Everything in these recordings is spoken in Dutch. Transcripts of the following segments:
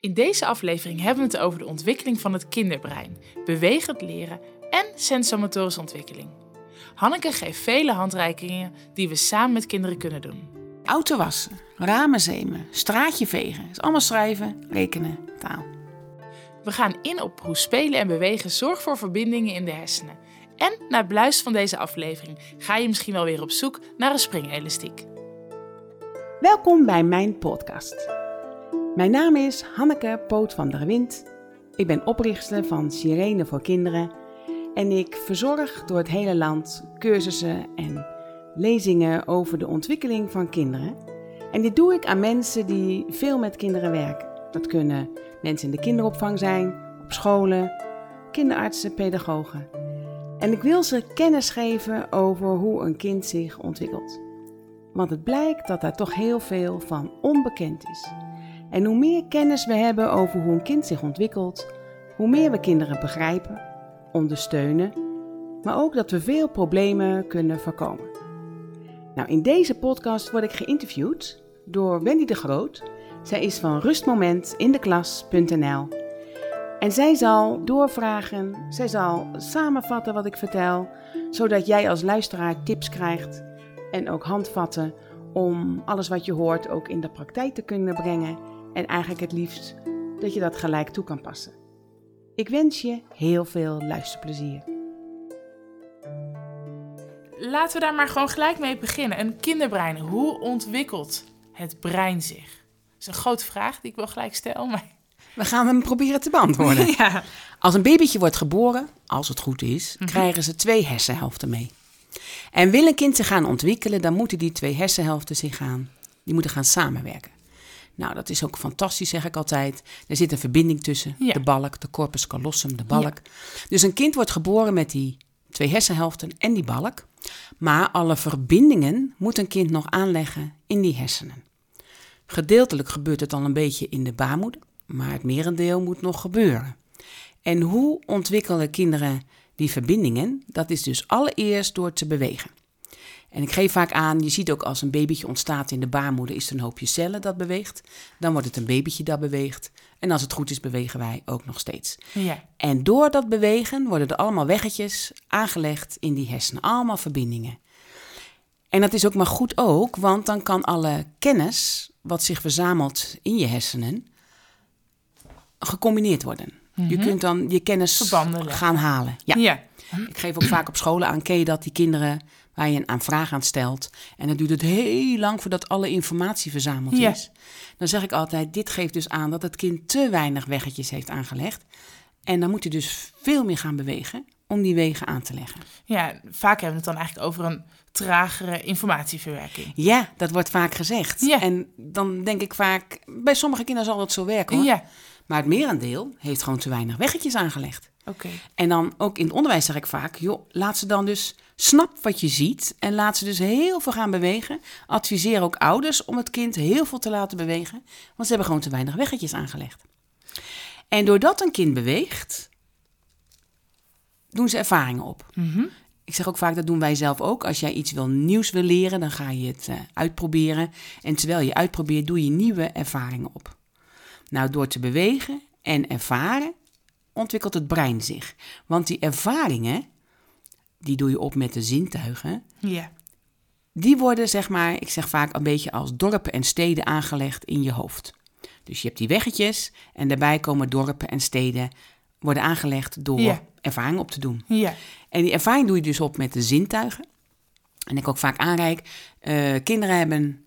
In deze aflevering hebben we het over de ontwikkeling van het kinderbrein, bewegend leren en sensomotorische ontwikkeling. Hanneke geeft vele handreikingen die we samen met kinderen kunnen doen. Auto wassen, ramen zemen, straatje vegen. is allemaal schrijven, rekenen, taal. We gaan in op hoe spelen en bewegen zorgt voor verbindingen in de hersenen. En na het beluisteren van deze aflevering ga je misschien wel weer op zoek naar een springelastiek. Welkom bij mijn podcast. Mijn naam is Hanneke Poot van der Wind. Ik ben oprichter van Sirene voor Kinderen en ik verzorg door het hele land cursussen en lezingen over de ontwikkeling van kinderen. En dit doe ik aan mensen die veel met kinderen werken. Dat kunnen mensen in de kinderopvang zijn, op scholen, kinderartsen, pedagogen. En ik wil ze kennis geven over hoe een kind zich ontwikkelt. Want het blijkt dat daar toch heel veel van onbekend is. En hoe meer kennis we hebben over hoe een kind zich ontwikkelt, hoe meer we kinderen begrijpen, ondersteunen, maar ook dat we veel problemen kunnen voorkomen. Nou, in deze podcast word ik geïnterviewd door Wendy de Groot. Zij is van rustmomentindeklas.nl. En zij zal doorvragen, zij zal samenvatten wat ik vertel, zodat jij als luisteraar tips krijgt en ook handvatten om alles wat je hoort ook in de praktijk te kunnen brengen en eigenlijk het liefst dat je dat gelijk toe kan passen. Ik wens je heel veel luisterplezier. Laten we daar maar gewoon gelijk mee beginnen. Een kinderbrein, hoe ontwikkelt het brein zich? Dat is een grote vraag die ik wel gelijk stel, maar... We gaan hem proberen te beantwoorden. Ja. Als een babytje wordt geboren, als het goed is, Mhm. krijgen ze twee hersenhelften mee. En wil een kind zich gaan ontwikkelen, dan moeten die twee hersenhelften zich gaan, die moeten gaan samenwerken. Nou, dat is ook fantastisch, zeg ik altijd. Er zit een verbinding tussen, Ja. de balk, de corpus callosum, de balk. Dus een kind wordt geboren met die twee hersenhelften en die balk. Maar alle verbindingen moet een kind nog aanleggen in die hersenen. Gedeeltelijk gebeurt het al een beetje in de baarmoeder, maar het merendeel moet nog gebeuren. En hoe ontwikkelen kinderen die verbindingen? Dat is dus allereerst door te bewegen. En ik geef vaak aan, je ziet ook als een babytje ontstaat in de baarmoeder, is er een hoopje cellen dat beweegt. Dan wordt het een babytje dat beweegt. En als het goed is, bewegen wij ook nog steeds. Ja. En door dat bewegen worden er allemaal weggetjes aangelegd in die hersenen. Allemaal verbindingen. En dat is ook maar goed ook, want dan kan alle kennis wat zich verzamelt in je hersenen gecombineerd worden. Je kunt dan je kennis Verbanden gaan halen. Ja. ja. Ik geef ook vaak op scholen aan, ken je dat, die kinderen waar je een aan vraag aan stelt. En dan duurt het heel lang voordat alle informatie verzameld is. Dan zeg ik altijd, dit geeft dus aan dat het kind te weinig weggetjes heeft aangelegd. En dan moet hij dus veel meer gaan bewegen om die wegen aan te leggen. Ja, vaak hebben we het dan eigenlijk over een tragere informatieverwerking. Ja, dat wordt vaak gezegd. Ja. En dan denk ik vaak, bij sommige kinderen zal dat zo werken hoor. Ja, Maar het merendeel heeft gewoon te weinig weggetjes aangelegd. oké. En dan ook in het onderwijs zeg ik vaak, joh, laat ze dan dus snap wat je ziet en laat ze dus heel veel gaan bewegen. Adviseer ook ouders om het kind heel veel te laten bewegen, want ze hebben gewoon te weinig weggetjes aangelegd. En doordat een kind beweegt, doen ze ervaringen op. Mhm. Ik zeg ook vaak, dat doen wij zelf ook. Als jij iets wil nieuws wil leren, dan ga je het eh, uitproberen. En terwijl je uitprobeert, doe je nieuwe ervaringen op. Nou, door te bewegen en ervaren, ontwikkelt het brein zich. Want die ervaringen, die doe je op met de zintuigen. Ja. Die worden, zeg maar, ik zeg vaak een beetje als dorpen en steden aangelegd in je hoofd. Dus je hebt die weggetjes en daarbij komen dorpen en steden worden aangelegd door Ja. ervaring op te doen. Ja. En die ervaring doe je dus op met de zintuigen. En ik ook vaak aanreik, eh, kinderen hebben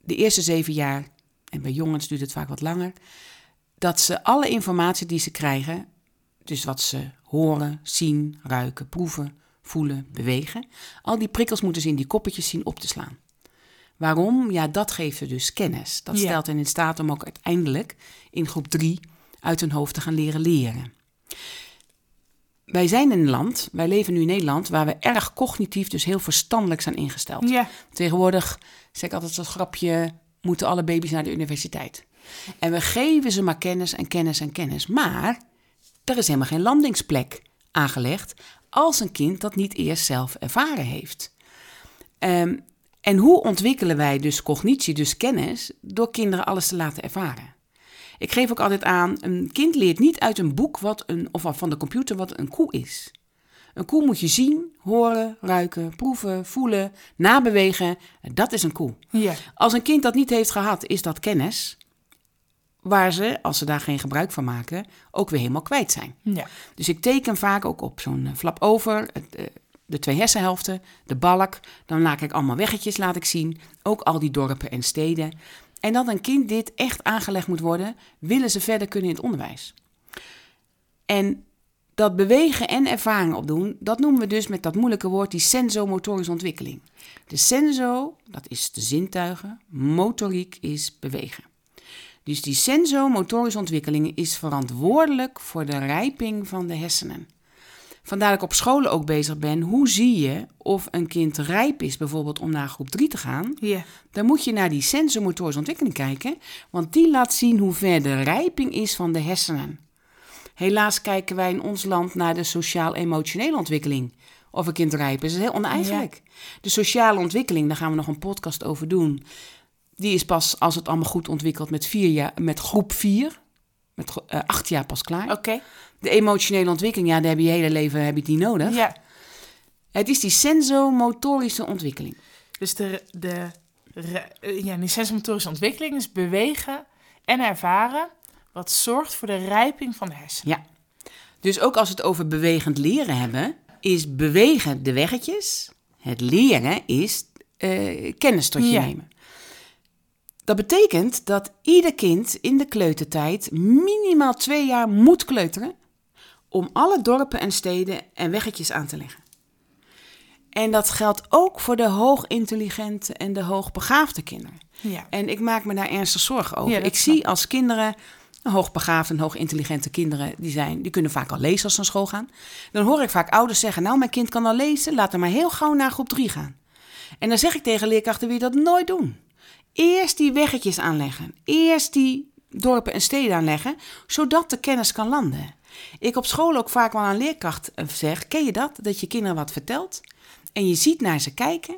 de eerste zeven jaar, en bij jongens duurt het vaak wat langer, dat ze alle informatie die ze krijgen, dus wat ze horen, zien, ruiken, proeven, voelen, bewegen, al die prikkels moeten ze in die koppetjes zien op te slaan. Waarom? Ja, dat geeft ze dus kennis. Dat Ja. stelt hen in staat om ook uiteindelijk in groep drie uit hun hoofd te gaan leren leren. Wij zijn in een land, wij leven nu in Nederland, waar we erg cognitief, dus heel verstandelijk zijn ingesteld. Ja. Tegenwoordig zeg ik altijd zo'n grapje, moeten alle baby's naar de universiteit. En we geven ze maar kennis en kennis en kennis. Maar er is helemaal geen landingsplek aangelegd als een kind dat niet eerst zelf ervaren heeft. Ehm, en hoe ontwikkelen wij dus cognitie, dus kennis, door kinderen alles te laten ervaren? Ik geef ook altijd aan, een kind leert niet uit een boek wat een, of van de computer wat een koe is. Een koe moet je zien, horen, ruiken, proeven, voelen, nabewegen. Dat is een koe. Ja. Als een kind dat niet heeft gehad, is dat kennis waar ze, als ze daar geen gebruik van maken, ook weer helemaal kwijt zijn. Ja. Dus ik teken vaak ook op zo'n eh, flap over, eh, de twee hersenhelften, de balk. Dan laat ik allemaal weggetjes laat ik zien, ook al die dorpen en steden. En dat een kind dit echt aangelegd moet worden, willen ze verder kunnen in het onderwijs. En dat bewegen en ervaring opdoen, dat noemen we dus met dat moeilijke woord die sensomotorische ontwikkeling. De senso, dat is de zintuigen, motoriek is bewegen. Dus die sensomotorische ontwikkeling is verantwoordelijk voor de rijping van de hersenen. Vandaar dat ik op scholen ook bezig ben. Hoe zie je of een kind rijp is, bijvoorbeeld om naar groep 3 te gaan? Ja. Dan moet je naar die sensomotorische ontwikkeling kijken, want die laat zien hoe ver de rijping is van de hersenen. Helaas kijken wij in ons land naar de sociaal-emotionele ontwikkeling. Of een kind rijp is, dat is heel oneigenlijk. De sociale ontwikkeling, daar gaan we nog een podcast over doen. Die is pas, als het allemaal goed ontwikkelt, met, vier jaar, met groep 4, met uh, acht jaar pas klaar. Oké. De emotionele ontwikkeling, ja, daar heb je je hele leven heb je die nodig. Ja. Het is die sensomotorische ontwikkeling. Dus de, de, eh, ja, die sensomotorische ontwikkeling is bewegen en ervaren, wat zorgt voor de rijping van de hersenen. Ja. Dus ook als we het over bewegend leren hebben, is bewegen de weggetjes. Het leren is eh, kennis tot je Ja. nemen. Dat betekent dat ieder kind in de kleutertijd minimaal twee jaar moet kleuteren om alle dorpen en steden en weggetjes aan te leggen. En dat geldt ook voor de hoogintelligente en de hoogbegaafde kinderen. Ja. En ik maak me daar ernstig zorgen over. Ja, ik snap zie als kinderen, hoogbegaafde en hoogintelligente kinderen, die, zijn, die kunnen vaak al lezen als ze naar school gaan. Dan hoor ik vaak ouders zeggen, nou mijn kind kan al lezen, laat hem maar heel gauw naar groep 3 gaan. En dan zeg ik tegen leerkrachten, wil je dat nooit doen? Eerst die weggetjes aanleggen. Eerst die dorpen en steden aanleggen, zodat de kennis kan landen. Ik op school ook vaak wel aan leerkracht eh, zeg, ken je dat? Dat je kinderen wat vertelt en je ziet naar ze kijken.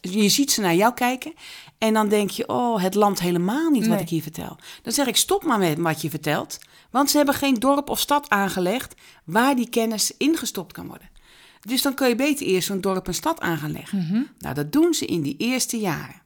Je ziet ze naar jou kijken en dan denk je, oh, het landt helemaal niet wat ik hier vertel. Dan zeg ik, stop maar met wat je vertelt, want ze hebben geen dorp of stad aangelegd waar die kennis ingestopt kan worden. Dus dan kun je beter eerst zo'n dorp en stad aan gaan leggen. Mhm. Nou, dat doen ze in die eerste jaren.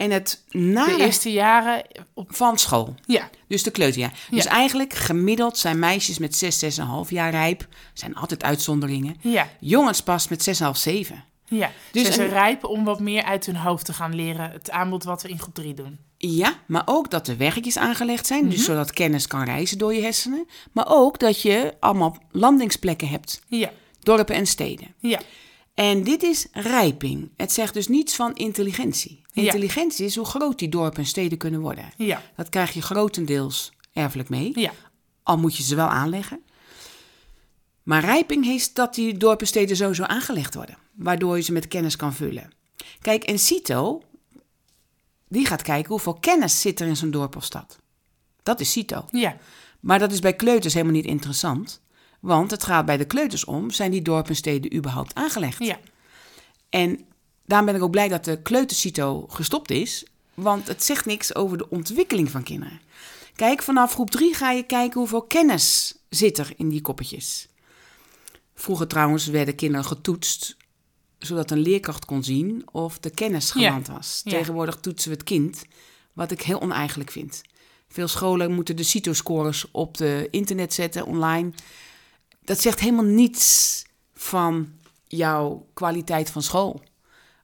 En het nare De eerste jaren op. van school. Ja. Dus de kleuterjaar. Dus Ja. eigenlijk gemiddeld zijn meisjes met 6, 6,5 jaar rijp. zijn altijd uitzonderingen. Ja. Jongens pas met 6,5, 7. Ja. Dus Dus ze een- rijpen om wat meer uit hun hoofd te gaan leren. Het aanbod wat we in groep 3 doen. Ja, maar ook dat de weggetjes aangelegd zijn. Mhm. Dus zodat kennis kan reizen door je hersenen. Maar ook dat je allemaal landingsplekken hebt. Ja. Dorpen en steden. Ja. En dit is rijping. Het zegt dus niets van intelligentie. Ja. Intelligentie is hoe groot die dorpen en steden kunnen worden. Ja. Dat krijg je grotendeels erfelijk mee. Ja. Al moet je ze wel aanleggen. Maar rijping is dat die dorpen en steden sowieso aangelegd worden. Waardoor je ze met kennis kan vullen. Kijk, en CITO, die gaat kijken hoeveel kennis zit er in zo'n dorp of stad. Dat is CITO. Ja. Maar dat is bij kleuters helemaal niet interessant. Want het gaat bij de kleuters om, zijn die dorpen en steden überhaupt aangelegd? Ja. En daarom ben ik ook blij dat de kleutercito gestopt is. Want het zegt niks over de ontwikkeling van kinderen. Kijk, vanaf groep 3 ga je kijken hoeveel kennis zit er in die koppetjes. Vroeger trouwens werden kinderen getoetst, zodat een leerkracht kon zien of de kennis Ja. geland was. Tegenwoordig toetsen we het kind, wat ik heel oneigenlijk vind. Veel scholen moeten de CITO-scores op de internet zetten, online. Dat zegt helemaal niets van jouw kwaliteit van school.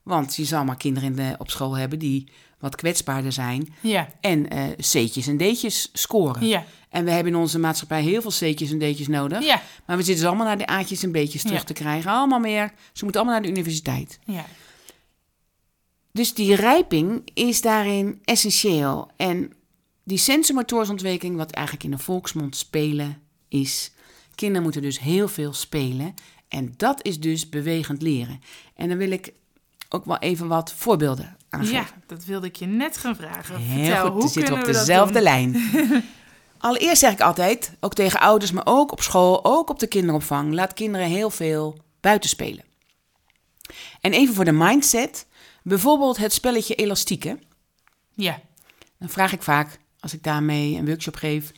Want je zal maar kinderen in de, op school hebben die wat kwetsbaarder zijn Ja. en eh C'tjes en D'tjes scoren. Ja. En we hebben in onze maatschappij heel veel C'tjes en D'tjes nodig. Ja. Maar we zitten ze allemaal naar de A'tjes en B'tjes terug te krijgen. Allemaal meer. Ze moeten allemaal naar de universiteit. Ja. Dus die rijping is daarin essentieel. En die sensormotorische ontwikkeling, wat eigenlijk in de volksmond spelen is. Kinderen moeten dus heel veel spelen. En dat is dus bewegend leren. En dan wil ik ook wel even wat voorbeelden aangeven. Ja, dat wilde ik je net gaan vragen. Heel Vertel, goed, hoe we zitten op we dat dezelfde doen? lijn. Allereerst zeg ik altijd, ook tegen ouders, maar ook op school, ook op de kinderopvang, laat kinderen heel veel buiten spelen. En even voor de mindset, bijvoorbeeld het spelletje elastieken. Ja. Dan vraag ik vaak, als ik daarmee een workshop geef.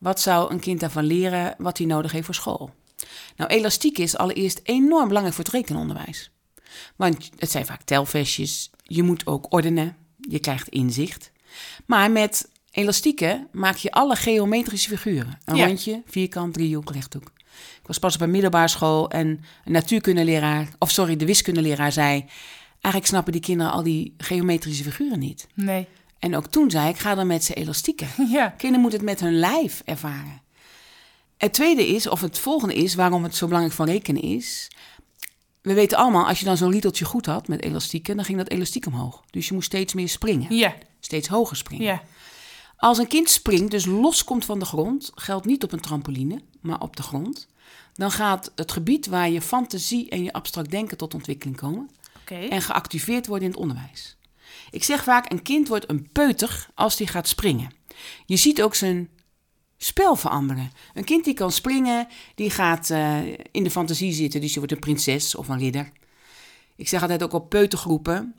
Wat zou een kind daarvan leren wat hij nodig heeft voor school? Nou, elastiek is allereerst enorm belangrijk voor het rekenonderwijs. Want het zijn vaak telvestjes, je moet ook ordenen, je krijgt inzicht. Maar met elastieken maak je alle geometrische figuren. Een Ja. rondje, vierkant, driehoek, rechthoek. Ik was pas op een middelbare school en een natuurkundeleraar, of sorry, de wiskundeleraar zei... Eigenlijk snappen die kinderen al die geometrische figuren niet. Nee. En ook toen zei ik, ga dan met ze elastieken. Ja. Kinderen moeten het met hun lijf ervaren. Het tweede is, of het volgende is, waarom het zo belangrijk van rekenen is. We weten allemaal, als je dan zo'n riedeltje goed had met elastieken, dan ging dat elastiek omhoog. Dus je moest steeds meer springen, Ja. steeds hoger springen. Ja. Als een kind springt, dus loskomt van de grond, geldt niet op een trampoline, maar op de grond. Dan gaat het gebied waar je fantasie en je abstract denken tot ontwikkeling komen en geactiveerd worden in het onderwijs. Ik zeg vaak, een kind wordt een peuter als hij gaat springen. Je ziet ook zijn spel veranderen. Een kind die kan springen, die gaat eh, in de fantasie zitten, dus die wordt een prinses of een ridder. Ik zeg altijd ook op peutergroepen,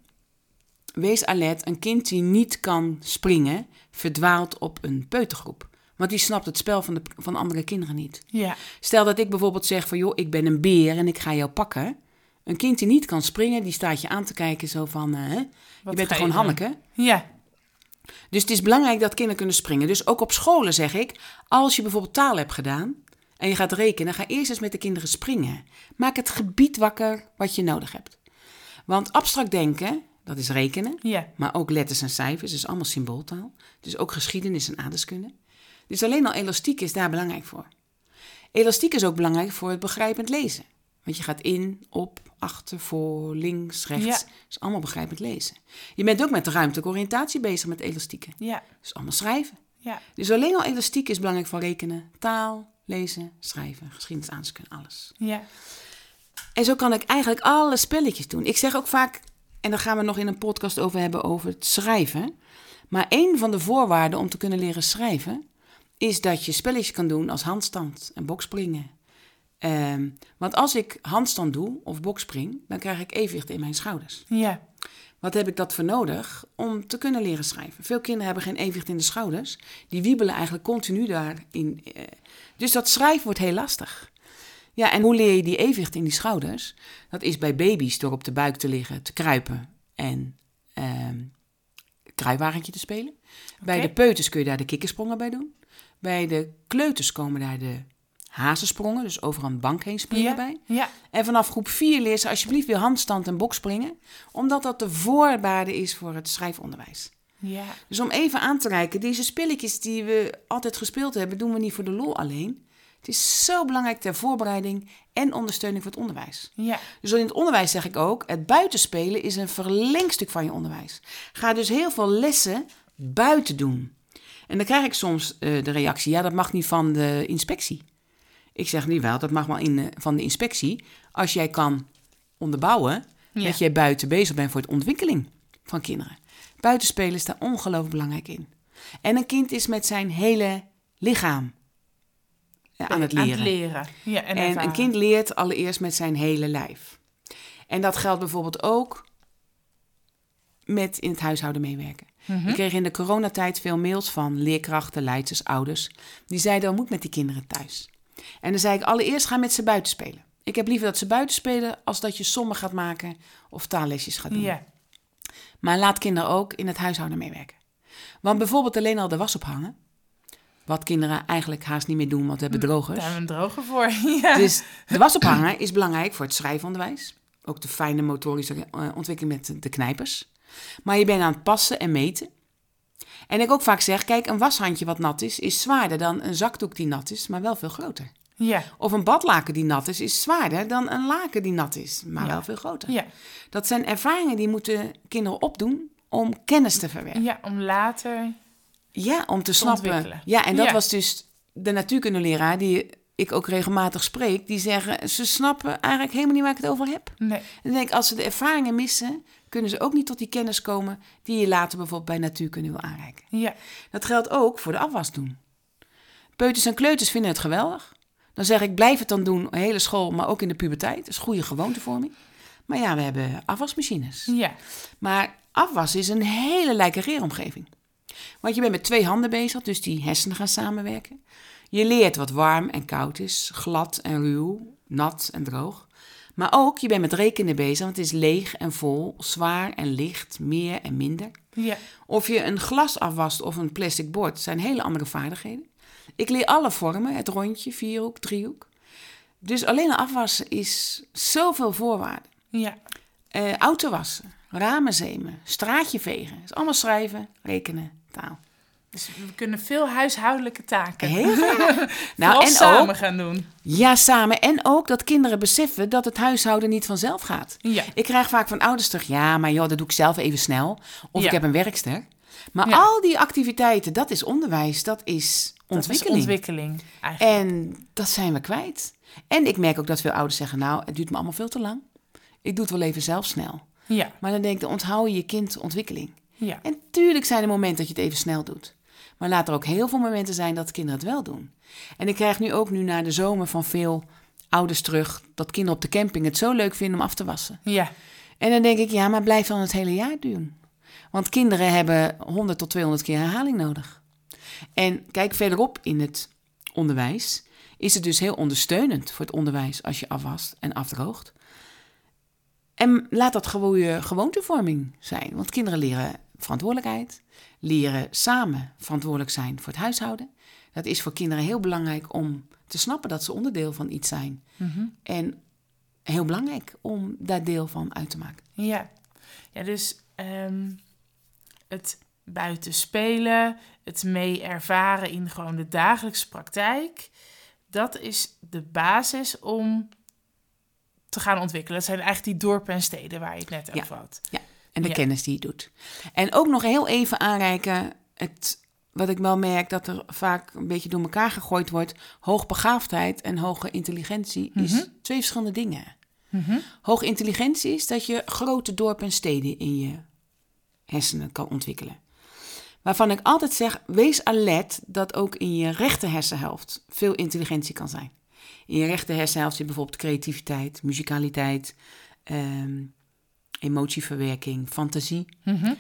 wees alert, een kind die niet kan springen, verdwaalt op een peutergroep. Want die snapt het spel van, de, van andere kinderen niet. Ja. Stel dat ik bijvoorbeeld zeg van, joh, ik ben een beer en ik ga jou pakken. Een kind die niet kan springen, die staat je aan te kijken zo van, eh, je bent gewoon? Hanneke? Ja. Dus het is belangrijk dat kinderen kunnen springen. Dus ook op scholen zeg ik, als je bijvoorbeeld taal hebt gedaan en je gaat rekenen, ga eerst eens met de kinderen springen. Maak het gebied wakker wat je nodig hebt. Want abstract denken, dat is rekenen, Ja. maar ook letters en cijfers, is allemaal symbooltaal. Dus ook geschiedenis en aardeskunde. Dus alleen al elastiek is daar belangrijk voor. Elastiek is ook belangrijk voor het begrijpend lezen. Want je gaat in, op, achter, voor, links, rechts. Ja. Dat is allemaal begrijpend lezen. Je bent ook met de ruimtelijke oriëntatie bezig met elastieken. Ja. Dus allemaal schrijven. Ja. Dus alleen al elastiek is belangrijk voor rekenen. Taal, lezen, schrijven, geschiedenis, aardeskunde, alles. Ja. En zo kan ik eigenlijk alle spelletjes doen. Ik zeg ook vaak, en daar gaan we nog in een podcast over hebben, over het schrijven. Maar een van de voorwaarden om te kunnen leren schrijven, is dat je spelletjes kan doen als handstand en bokspringen. Ehm, want als ik handstand doe of bokspring, dan krijg ik evenwicht in mijn schouders. Ja. Wat heb ik dat voor nodig om te kunnen leren schrijven? Veel kinderen hebben geen evenwicht in de schouders. Die wiebelen eigenlijk continu daarin. eh. Dus dat schrijven wordt heel lastig. Ja, en hoe leer je die evenwicht in die schouders? Dat is bij baby's door op de buik te liggen, te kruipen en ehm kruiwagentje te spelen. Bij de peuters kun je daar de kikkersprongen bij doen. Bij de kleuters komen daar de hazensprongen, dus over een bank heen springen Ja. bij. Ja. En vanaf groep 4 leer ze alsjeblieft weer handstand en bokspringen, omdat dat de voorwaarde is voor het schrijfonderwijs. Ja. Dus om even aan te reiken, deze spelletjes die we altijd gespeeld hebben, doen we niet voor de lol alleen. Het is zo belangrijk ter voorbereiding en ondersteuning voor het onderwijs. Ja. Dus in het onderwijs zeg ik ook, het buitenspelen is een verlengstuk van je onderwijs. Ga dus heel veel lessen buiten doen. En dan krijg ik soms eh, de reactie, ja dat mag niet van de inspectie. Ik zeg niet wel, dat mag wel in, eh, van de inspectie. Als jij kan onderbouwen Ja. dat jij buiten bezig bent voor de ontwikkeling van kinderen. Buitenspelen is daar ongelooflijk belangrijk in. En een kind is met zijn hele lichaam ja, aan het leren. Aan het leren. Ja. En, En een kind leert allereerst met zijn hele lijf. En dat geldt bijvoorbeeld ook met in het huishouden meewerken. Mhm. Ik kreeg in de coronatijd veel mails van leerkrachten, leiders, ouders. Die zeiden, wat moet met die kinderen thuis? En dan zei ik, allereerst ga met ze buiten spelen. Ik heb liever dat ze buiten spelen als dat je sommen gaat maken of taallesjes gaat doen. Ja. Maar laat kinderen ook in het huishouden meewerken. Want bijvoorbeeld alleen al de was ophangen. Wat kinderen eigenlijk haast niet meer doen, want we hebben drogers. Daar hebben we een droger voor. Ja. Dus de was ophangen is belangrijk voor het schrijfonderwijs. Ook de fijne motorische eh, ontwikkeling met de knijpers. Maar je bent aan het passen en meten. En ik ook vaak zeg, kijk, een washandje wat nat is, is zwaarder dan een zakdoek die nat is, maar wel veel groter. Ja. Of een badlaken die nat is, is zwaarder dan een laken die nat is, maar Ja. wel veel groter. Ja. Dat zijn ervaringen die moeten kinderen opdoen om kennis te verwerken. ja, om later... Ja, om te snappen. ontwikkelen. Ja, en dat Ja. was dus de natuurkundeleraar die ik ook regelmatig spreek. Die zeggen, ze snappen eigenlijk helemaal niet waar ik het over heb. Nee. En dan denk ik, als ze de ervaringen missen, kunnen ze ook niet tot die kennis komen die je later bijvoorbeeld bij natuurkunde wil aanreiken. Ja. Dat geldt ook voor de afwas doen. Peuters en kleuters vinden het geweldig. Dan zeg ik, blijf het dan doen, de hele school, maar ook in de puberteit. Dat is goede gewoontevorming. Maar ja, we hebben afwasmachines. Ja. Maar afwas is een hele lijke leeromgeving. Want je bent met twee handen bezig, dus die hersenen gaan samenwerken. Je leert wat warm en koud is, glad en ruw, nat en droog. Maar ook, je bent met rekenen bezig, want het is leeg en vol, zwaar en licht, meer en minder. Ja. Of je een glas afwast of een plastic bord, zijn hele andere vaardigheden. Ik leer alle vormen, het rondje, vierhoek, driehoek. Dus alleen afwassen is zoveel voorwaarden. Ja. Eh, auto wassen, ramen zemen, straatje vegen. is allemaal schrijven, rekenen, taal. Dus we kunnen veel huishoudelijke taken. Heel nou, en samen ook, gaan doen. ja, samen. En ook dat kinderen beseffen dat het huishouden niet vanzelf gaat. Ja. Ik krijg vaak van ouders terug, ja, maar joh, dat doe ik zelf even snel. Of Ja. ik heb een werkster. Maar Ja. al die activiteiten, dat is onderwijs, dat is Dat is ontwikkeling. ontwikkeling. Eigenlijk. En dat zijn we kwijt. En ik merk ook dat veel ouders zeggen, nou, het duurt me allemaal veel te lang. Ik doe het wel even zelf snel. Ja. Maar dan denk ik, dan onthoud je je kind ontwikkeling. Ja. En tuurlijk zijn er momenten dat je het even snel doet. Maar laat er ook heel veel momenten zijn dat kinderen het wel doen. En ik krijg nu ook nu na de zomer van veel ouders terug... dat kinderen op de camping het zo leuk vinden om af te wassen. Ja. En dan denk ik, ja, maar blijf dan het hele jaar doen. Want kinderen hebben 100 tot 200 keer herhaling nodig. En kijk verderop in het onderwijs... is het dus heel ondersteunend voor het onderwijs als je afwast en afdroogt. En laat dat gewoon je gewoontevorming zijn. Want kinderen leren verantwoordelijkheid, leren samen verantwoordelijk zijn voor het huishouden. Dat is voor kinderen heel belangrijk om te snappen dat ze onderdeel van iets zijn. Mhm. En heel belangrijk om daar deel van uit te maken. Ja. Ja, dus ehm, het buiten spelen, het mee ervaren in gewoon de dagelijkse praktijk, dat is de basis om te gaan ontwikkelen. Dat zijn eigenlijk die dorpen en steden waar je het net Ja. over had. En de Ja. kennis die je doet. En ook nog heel even aanreiken, het, wat ik wel merk dat er vaak een beetje door elkaar gegooid wordt. Hoogbegaafdheid en hoge intelligentie is Mhm. twee verschillende dingen. Mhm. Hoge intelligentie is dat je grote dorpen en steden in je hersenen kan ontwikkelen. Waarvan ik altijd zeg, wees alert dat ook in je rechter hersenhelft veel intelligentie kan zijn. In je rechter hersenhelft zit bijvoorbeeld creativiteit, muzikaliteit, ehm, emotieverwerking, fantasie. Mhm.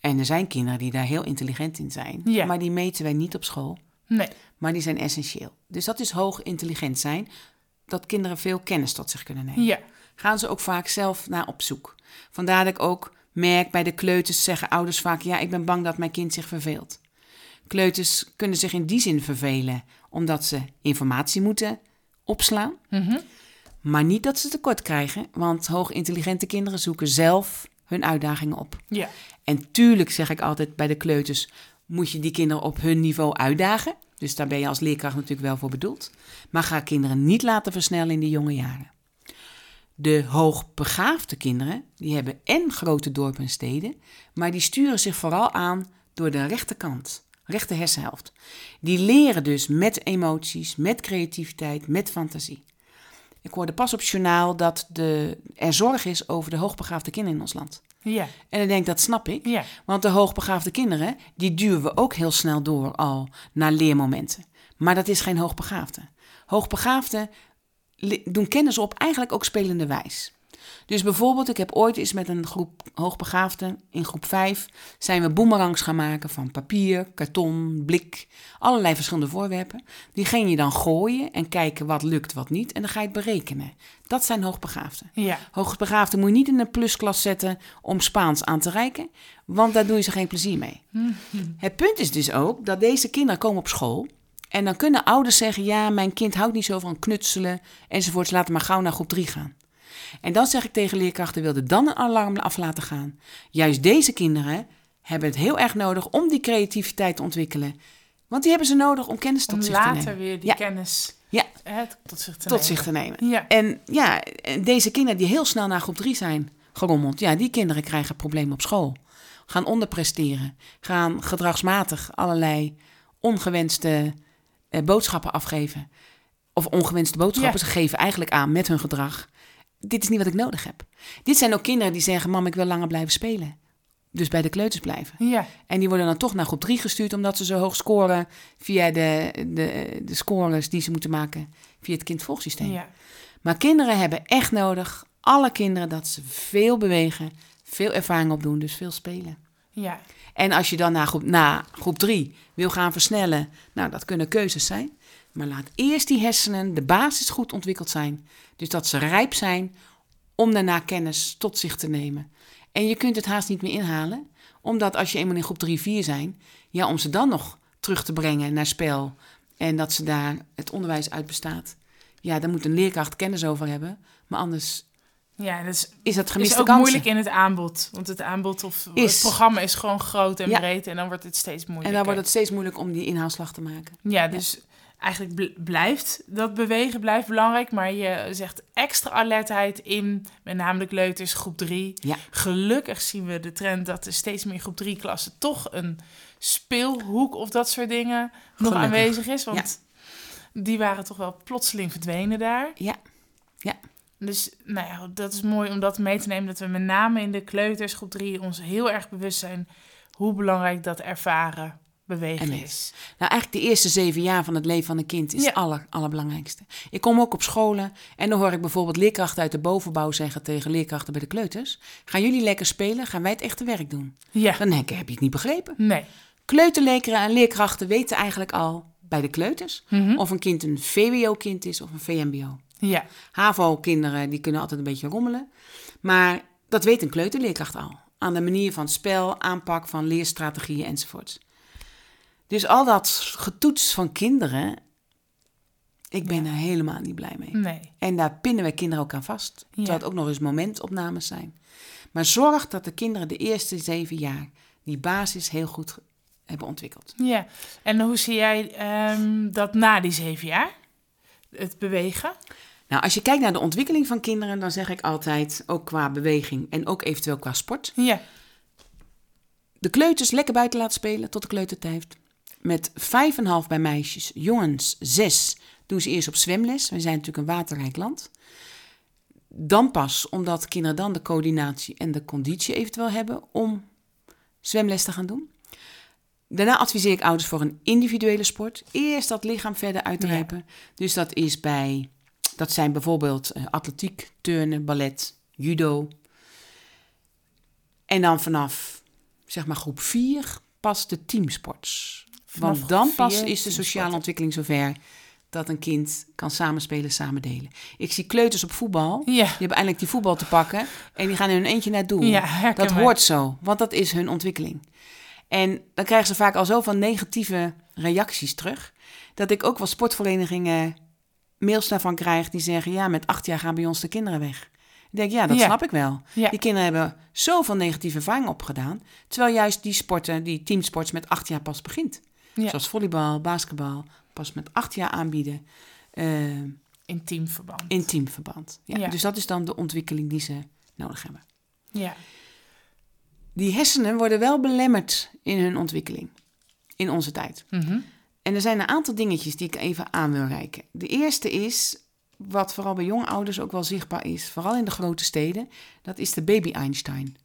En er zijn kinderen die daar heel intelligent in zijn, Ja. maar die meten wij niet op school. Nee. Maar die zijn essentieel. Dus dat is hoog intelligent zijn, dat kinderen veel kennis tot zich kunnen nemen Ja. gaan ze ook vaak zelf naar op zoek. Vandaar dat ik ook merk bij de kleuters zeggen ouders vaak: ja, ik ben bang dat mijn kind zich verveelt. Kleuters kunnen zich in die zin vervelen omdat ze informatie moeten opslaan, Mhm. Maar niet dat ze tekort krijgen, want hoogintelligente kinderen zoeken zelf hun uitdagingen op. Ja. En tuurlijk zeg ik altijd bij de kleuters moet je die kinderen op hun niveau uitdagen. Dus daar ben je als leerkracht natuurlijk wel voor bedoeld. Maar ga kinderen niet laten versnellen in de jonge jaren. De hoogbegaafde kinderen, die hebben en grote dorpen en steden, maar die sturen zich vooral aan door de rechterkant, rechter hersenhelft. Die leren dus met emoties, met creativiteit, met fantasie. Ik hoorde pas op het journaal dat de, er zorg is over de hoogbegaafde kinderen in ons land. Ja. En dan denk ik, dat snap ik. Ja. Want de hoogbegaafde kinderen, die duwen we ook heel snel door al naar leermomenten. Maar dat is geen hoogbegaafde. Hoogbegaafden doen kennis op eigenlijk ook spelende wijs. Dus bijvoorbeeld, ik heb ooit eens met een groep hoogbegaafden in groep 5 zijn we boemerangs gaan maken van papier, karton, blik, allerlei verschillende voorwerpen. Die ging je dan gooien en kijken wat lukt, wat niet. En dan ga je het berekenen. Dat zijn hoogbegaafden. Ja. Hoogbegaafden moet je niet in een plusklas zetten om Spaans aan te reiken, want daar doe je ze geen plezier mee. Het punt is dus ook dat deze kinderen komen op school en dan kunnen ouders zeggen: Ja, mijn kind houdt niet zo van knutselen enzovoorts, laten maar gauw naar groep 3 gaan. En dan zeg ik tegen leerkrachten: wilde dan een alarm af laten gaan. Juist deze kinderen hebben het heel erg nodig om die creativiteit te ontwikkelen. Want die hebben ze nodig om kennis tot Om zich te later nemen. weer die Ja. kennis Ja. hè, tot zich te Tot nemen. zich te nemen. Ja. En ja, deze kinderen die heel snel naar groep 3 zijn gerommeld, ja, die kinderen krijgen problemen op school. Gaan onderpresteren, gaan gedragsmatig allerlei ongewenste eh, boodschappen afgeven. Of ongewenste boodschappen, Ja. ze geven eigenlijk aan met hun gedrag. Dit is niet wat ik nodig heb. Dit zijn ook kinderen die zeggen, mam, ik wil langer blijven spelen. Dus bij de kleuters blijven. Ja. En die worden dan toch naar groep 3 gestuurd, omdat ze zo hoog scoren via de, de, de scores die ze moeten maken via het kindvolgsysteem. Ja. Maar kinderen hebben echt nodig, alle kinderen, dat ze veel bewegen, veel ervaring opdoen, dus veel spelen. Ja, En als je dan na groep, na groep 3 wil gaan versnellen, nou, dat kunnen keuzes zijn. Maar laat eerst die hersenen, de basis goed ontwikkeld zijn. Dus dat ze rijp zijn om daarna kennis tot zich te nemen. En je kunt het haast niet meer inhalen, omdat als je eenmaal in groep 3, 4 zijn, ja, om ze dan nog terug te brengen naar spel en dat ze daar het onderwijs uit bestaat. Ja, daar moet een leerkracht kennis over hebben, maar anders ja dat is, is dat is gemiste ook kansen. moeilijk in het aanbod. Want het aanbod of Is. het programma is gewoon groot en Ja. breed. En dan wordt het steeds moeilijker. En dan wordt het steeds moeilijk om die inhaalslag te maken. Ja, dus eigenlijk bl- blijft dat bewegen blijft belangrijk. Maar je zegt extra alertheid in, met name de kleuters, groep 3. Ja. Gelukkig zien we de trend dat er steeds meer groep 3 klassen toch een speelhoek of dat soort dingen nog aanwezig is. Want die waren toch wel plotseling verdwenen daar. Ja. Ja. Dus nou ja, dat is mooi om dat mee te nemen. Dat we met name in de kleuters, groep 3, ons heel erg bewust zijn hoe belangrijk dat ervaren bewegen En is. Nou, eigenlijk de eerste zeven jaar van het leven van een kind is Ja. het aller, allerbelangrijkste. Ik kom ook op scholen en dan hoor ik bijvoorbeeld leerkrachten uit de bovenbouw zeggen tegen leerkrachten bij de kleuters: Gaan jullie lekker spelen? Gaan wij het echte werk doen? Ja, Dan denk ik: Heb je het niet begrepen? nee. Kleuterlekeren en leerkrachten weten eigenlijk al bij de kleuters Mhm. of een kind een VWO-kind is of een VMBO. Ja, HAVO-kinderen die kunnen altijd een beetje rommelen. Maar dat weet een kleuterleerkracht al. Aan de manier van spel, aanpak van leerstrategieën enzovoorts. Dus al dat getoets van kinderen, ik ben er helemaal niet blij mee. nee. En daar pinnen wij kinderen ook aan vast. Terwijl Ja. het ook nog eens momentopnames zijn. Maar zorg dat de kinderen de eerste zeven jaar die basis heel goed hebben ontwikkeld. Ja, en hoe zie jij ehm, dat na die zeven jaar? Het bewegen? Nou, als je kijkt naar de ontwikkeling van kinderen, dan zeg ik altijd, ook qua beweging en ook eventueel qua sport, Ja, de kleuters lekker buiten laten spelen tot de kleutertijd. Met 5,5 bij meisjes, jongens 6 doen ze eerst op zwemles. We zijn natuurlijk een waterrijk land. Dan pas, omdat kinderen dan de coördinatie en de conditie eventueel hebben om zwemles te gaan doen. Daarna adviseer ik ouders voor een individuele sport. Eerst dat lichaam verder uitrijpen. Dus dat is bij, dat zijn bijvoorbeeld eh, atletiek, turnen, ballet, judo. En dan vanaf, zeg maar groep 4, pas de teamsports. Vanaf Want dan pas is de sociale ontwikkeling zover dat een kind kan samenspelen, samen delen. Ik zie kleuters op voetbal. ja, Die hebben eindelijk die voetbal te pakken en die gaan in hun eentje naar het doel. ja herken dat hoort zo, want dat is hun ontwikkeling. En dan krijgen ze vaak al zoveel negatieve reacties terug, dat ik ook wel sportverenigingen mails daarvan krijg die zeggen: Ja, met acht jaar gaan bij ons de kinderen weg. Ik denk, ja, dat Ja. snap ik wel. Die kinderen hebben zoveel negatieve ervaring opgedaan, terwijl juist die sporten, die teamsports, met acht jaar pas begint. Ja. Zoals volleybal, basketbal, pas met acht jaar aanbieden. eh, In teamverband. in teamverband. Ja, Ja. Dus dat is dan de ontwikkeling die ze nodig hebben. Ja, Die hersenen worden wel belemmerd in hun ontwikkeling in onze tijd. Mhm. En er zijn een aantal dingetjes die ik even aan wil reiken. De eerste is, wat vooral bij jonge ouders ook wel zichtbaar is, vooral in de grote steden, dat is de Baby Einstein.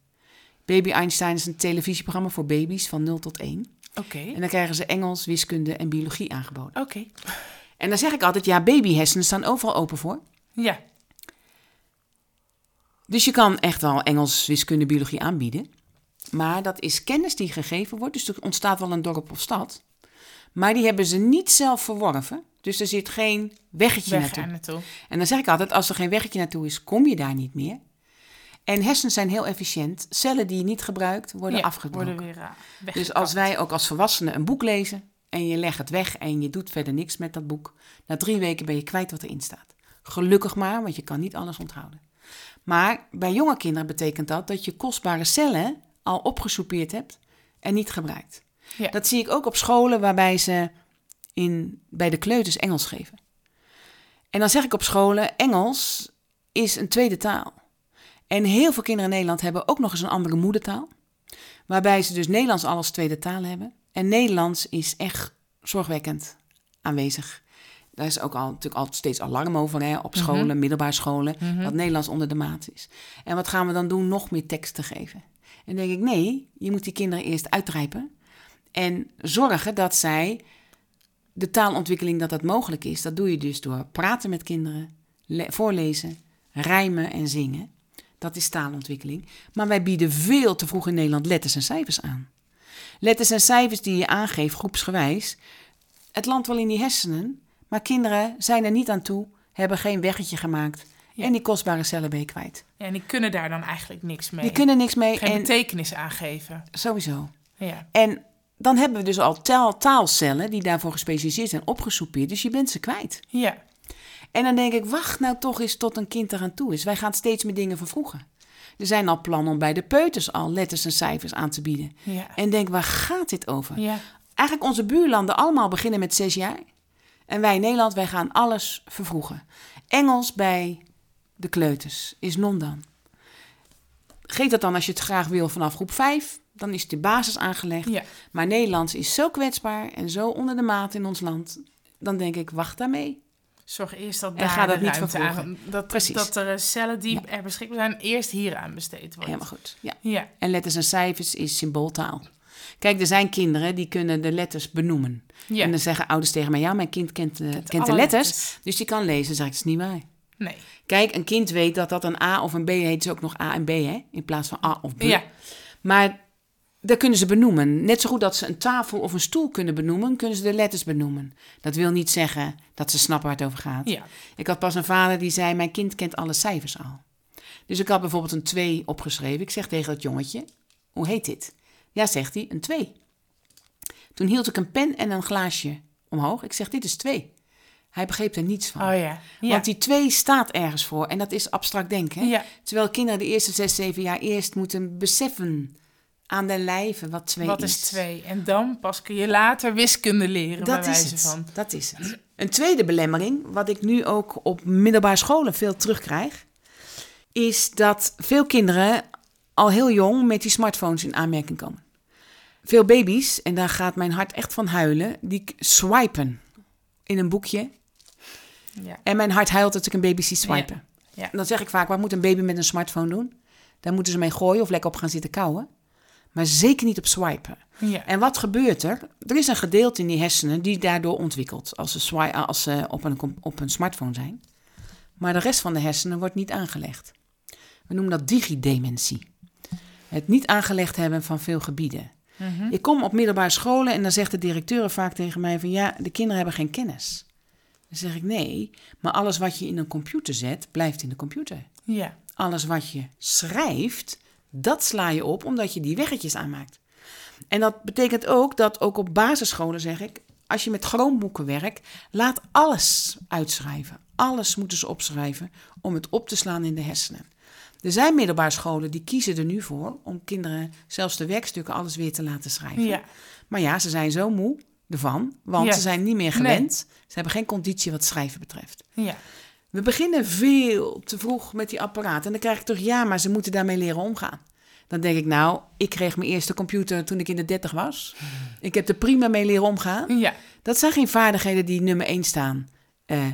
Baby Einstein is een televisieprogramma voor baby's van 0 tot 1. Oké. En dan krijgen ze Engels, wiskunde en biologie aangeboden. Oké, En dan zeg ik altijd, ja, babyhersenen staan overal open voor. ja, Dus je kan echt wel Engels, wiskunde, biologie aanbieden. Maar dat is kennis die gegeven wordt. Dus er ontstaat wel een dorp of stad. Maar die hebben ze niet zelf verworven. Dus er zit geen weggetje weg naartoe. naartoe. En dan zeg ik altijd, als er geen weggetje naartoe is, kom je daar niet meer. En hersenen zijn heel efficiënt. Cellen die je niet gebruikt, worden ja, afgebroken. worden weer uh, Dus als wij ook als volwassenen een boek lezen en je legt het weg en je doet verder niks met dat boek, na drie weken ben je kwijt wat erin staat. Gelukkig maar, want je kan niet alles onthouden. Maar bij jonge kinderen betekent dat dat je kostbare cellen al opgesoupeerd hebt en niet gebruikt. Ja. Dat zie ik ook op scholen waarbij ze in, bij de kleuters Engels geven. En dan zeg ik op scholen, Engels is een tweede taal. En heel veel kinderen in Nederland hebben ook nog eens een andere moedertaal. Waarbij ze dus Nederlands al als tweede taal hebben. En Nederlands is echt zorgwekkend aanwezig. Daar is ook al, natuurlijk al steeds alarm over hè, op scholen, middelbare scholen, dat Nederlands onder de maat is. En wat gaan we dan doen? Nog meer teksten geven. En dan denk ik, nee, je moet die kinderen eerst uitrijpen. En zorgen dat zij de taalontwikkeling, dat dat mogelijk is. Dat doe je dus door praten met kinderen, le- voorlezen, rijmen en zingen. Dat is taalontwikkeling. Maar wij bieden veel te vroeg in Nederland letters en cijfers aan. Letters en cijfers die je aangeeft, groepsgewijs. Het landt wel in die hersenen, maar kinderen zijn er niet aan toe, hebben geen weggetje gemaakt. Ja. En die kostbare cellen ben je kwijt. Ja, en die kunnen daar dan eigenlijk niks mee. Die kunnen niks mee. Geen en betekenis aangeven. sowieso. Ja. En dan hebben we dus al taal, taalcellen die daarvoor gespecialiseerd zijn, opgesoupeerd. Dus je bent ze kwijt. Ja. En dan denk ik, wacht nou toch eens tot een kind eraan toe is. Wij gaan steeds meer dingen vervroegen. Er zijn al plannen om bij de peuters al letters en cijfers aan te bieden. Ja. En denk, waar gaat dit over? Ja. Eigenlijk onze buurlanden allemaal beginnen met zes jaar. En wij in Nederland, wij gaan alles vervroegen. Engels bij de kleuters is non-dan. Geef dat dan als je het graag wil vanaf groep 5. Dan is de basis aangelegd. Ja. Maar Nederlands is zo kwetsbaar en zo onder de maat in ons land. Dan denk ik, wacht daarmee. Zorg eerst dat En daar ga dat niet. Dat, Precies. dat er cellen die er beschikbaar zijn, eerst hier aan besteed worden. Helemaal goed. Ja. Ja. En letters en cijfers is symbooltaal. Kijk, er zijn kinderen die kunnen de letters benoemen. Ja. En dan zeggen ouders tegen mij, ja, mijn kind kent, de kent de letters, letters. dus die kan lezen. Dan zeg ik, dat is niet waar. Nee. Kijk, een kind weet dat dat een A of een B heet, dus ook nog A en B, hè? In plaats van A of B. Ja. Maar daar kunnen ze benoemen. Net zo goed dat ze een tafel of een stoel kunnen benoemen, kunnen ze de letters benoemen. Dat wil niet zeggen dat ze snappen waar het over gaat. Ja. Ik had pas een vader die zei, mijn kind kent alle cijfers al. Dus ik had bijvoorbeeld een 2 opgeschreven. Ik zeg tegen dat jongetje, hoe heet dit? Ja, zegt hij, een 2. Toen hield ik een pen en een glaasje omhoog. Ik zeg, dit is 2. Hij begreep er niets van. Oh ja. Ja. Want die 2 staat ergens voor en dat is abstract denken. Ja. Terwijl kinderen de eerste 6, 7 jaar eerst moeten beseffen aan de lijve wat 2 Wat is twee? En dan pas kun je later wiskunde leren, bij Dat is wijze het. van. Dat is het. Een tweede belemmering, wat ik nu ook op middelbare scholen veel terugkrijg, is dat veel kinderen al heel jong met die smartphones in aanmerking komen. Veel baby's, en daar gaat mijn hart echt van huilen, die swipen in een boekje. Ja. En mijn hart huilt dat ik een baby zie swipen. Ja. En dan zeg ik vaak, wat moet een baby met een smartphone doen? Daar moeten ze mee gooien of lekker op gaan zitten kauwen. Maar zeker niet op swipen. Ja. En wat gebeurt er? Er is een gedeelte in die hersenen die daardoor ontwikkelt als ze, swi- als ze op, een, op een smartphone zijn. Maar de rest van de hersenen wordt niet aangelegd. We noemen dat digidementie. Het niet aangelegd hebben van veel gebieden. Mhm. Ik kom op middelbare scholen en dan zegt de directeur vaak tegen mij van ja, de kinderen hebben geen kennis. Dan zeg ik nee, maar alles wat je in een computer zet, blijft in de computer. Ja. Alles wat je schrijft, dat sla je op omdat je die weggetjes aanmaakt. En dat betekent ook dat ook op basisscholen zeg ik, als je met chroomboeken werkt, laat alles uitschrijven. Alles moeten ze opschrijven om het op te slaan in de hersenen. Er zijn middelbare scholen die kiezen er nu voor om kinderen zelfs de werkstukken alles weer te laten schrijven. Ja. Maar ja, ze zijn zo moe ervan, want Ja. ze zijn niet meer Nee. gewend. Ze hebben geen conditie wat schrijven betreft. Ja. We beginnen veel te vroeg met die apparaten. En dan krijg ik toch, ja, maar ze moeten daarmee leren omgaan. Dan denk ik, nou, ik kreeg mijn eerste computer toen ik in de 30 was. Ik heb er prima mee leren omgaan. Ja. Dat zijn geen vaardigheden die nummer 1 staan. Eh,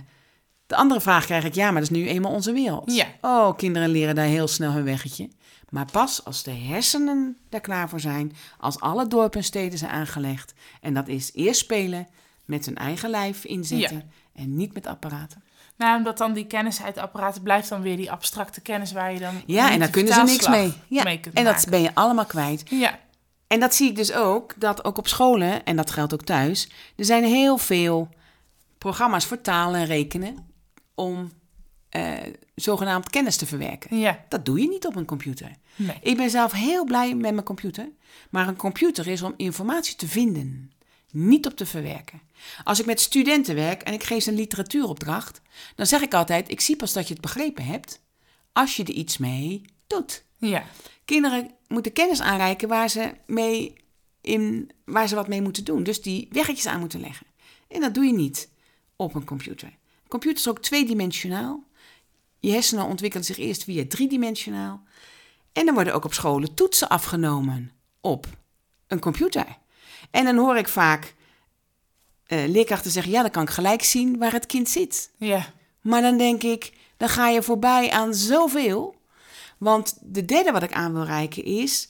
de andere vraag krijg ik, ja, maar dat is nu eenmaal onze wereld. Ja. Oh, kinderen leren daar heel snel hun weggetje. Maar pas als de hersenen daar klaar voor zijn, als alle dorpen en steden zijn aangelegd. En dat is eerst spelen, met hun eigen lijf inzetten en niet met apparaten. Nou, omdat dan die kennis uit apparaten blijft dan weer die abstracte kennis waar je dan. Ja, en daar kunnen ze niks mee. Ja, mee en dat maken. ben je allemaal kwijt. Ja. En dat zie ik dus ook, dat ook op scholen, en dat geldt ook thuis, er zijn heel veel programma's voor taal en rekenen om eh, zogenaamd kennis te verwerken. Ja. Dat doe je niet op een computer. Nee. Ik ben zelf heel blij met mijn computer, maar een computer is om informatie te vinden, niet op te verwerken. Als ik met studenten werk en ik geef ze een literatuuropdracht, dan zeg ik altijd: ik zie pas dat je het begrepen hebt als je er iets mee doet. Ja. Kinderen moeten kennis aanreiken waar ze, mee in, waar ze wat mee moeten doen. Dus die weggetjes aan moeten leggen. En dat doe je niet op een computer. Een computer is ook tweedimensionaal. Je hersenen ontwikkelen zich eerst via driedimensionaal. En dan worden ook op scholen toetsen afgenomen op een computer. En dan hoor ik vaak eh, leerkrachten zeggen: ja, dan kan ik gelijk zien waar het kind zit. Ja. Maar dan denk ik, dan ga je voorbij aan zoveel. Want de derde wat ik aan wil reiken is,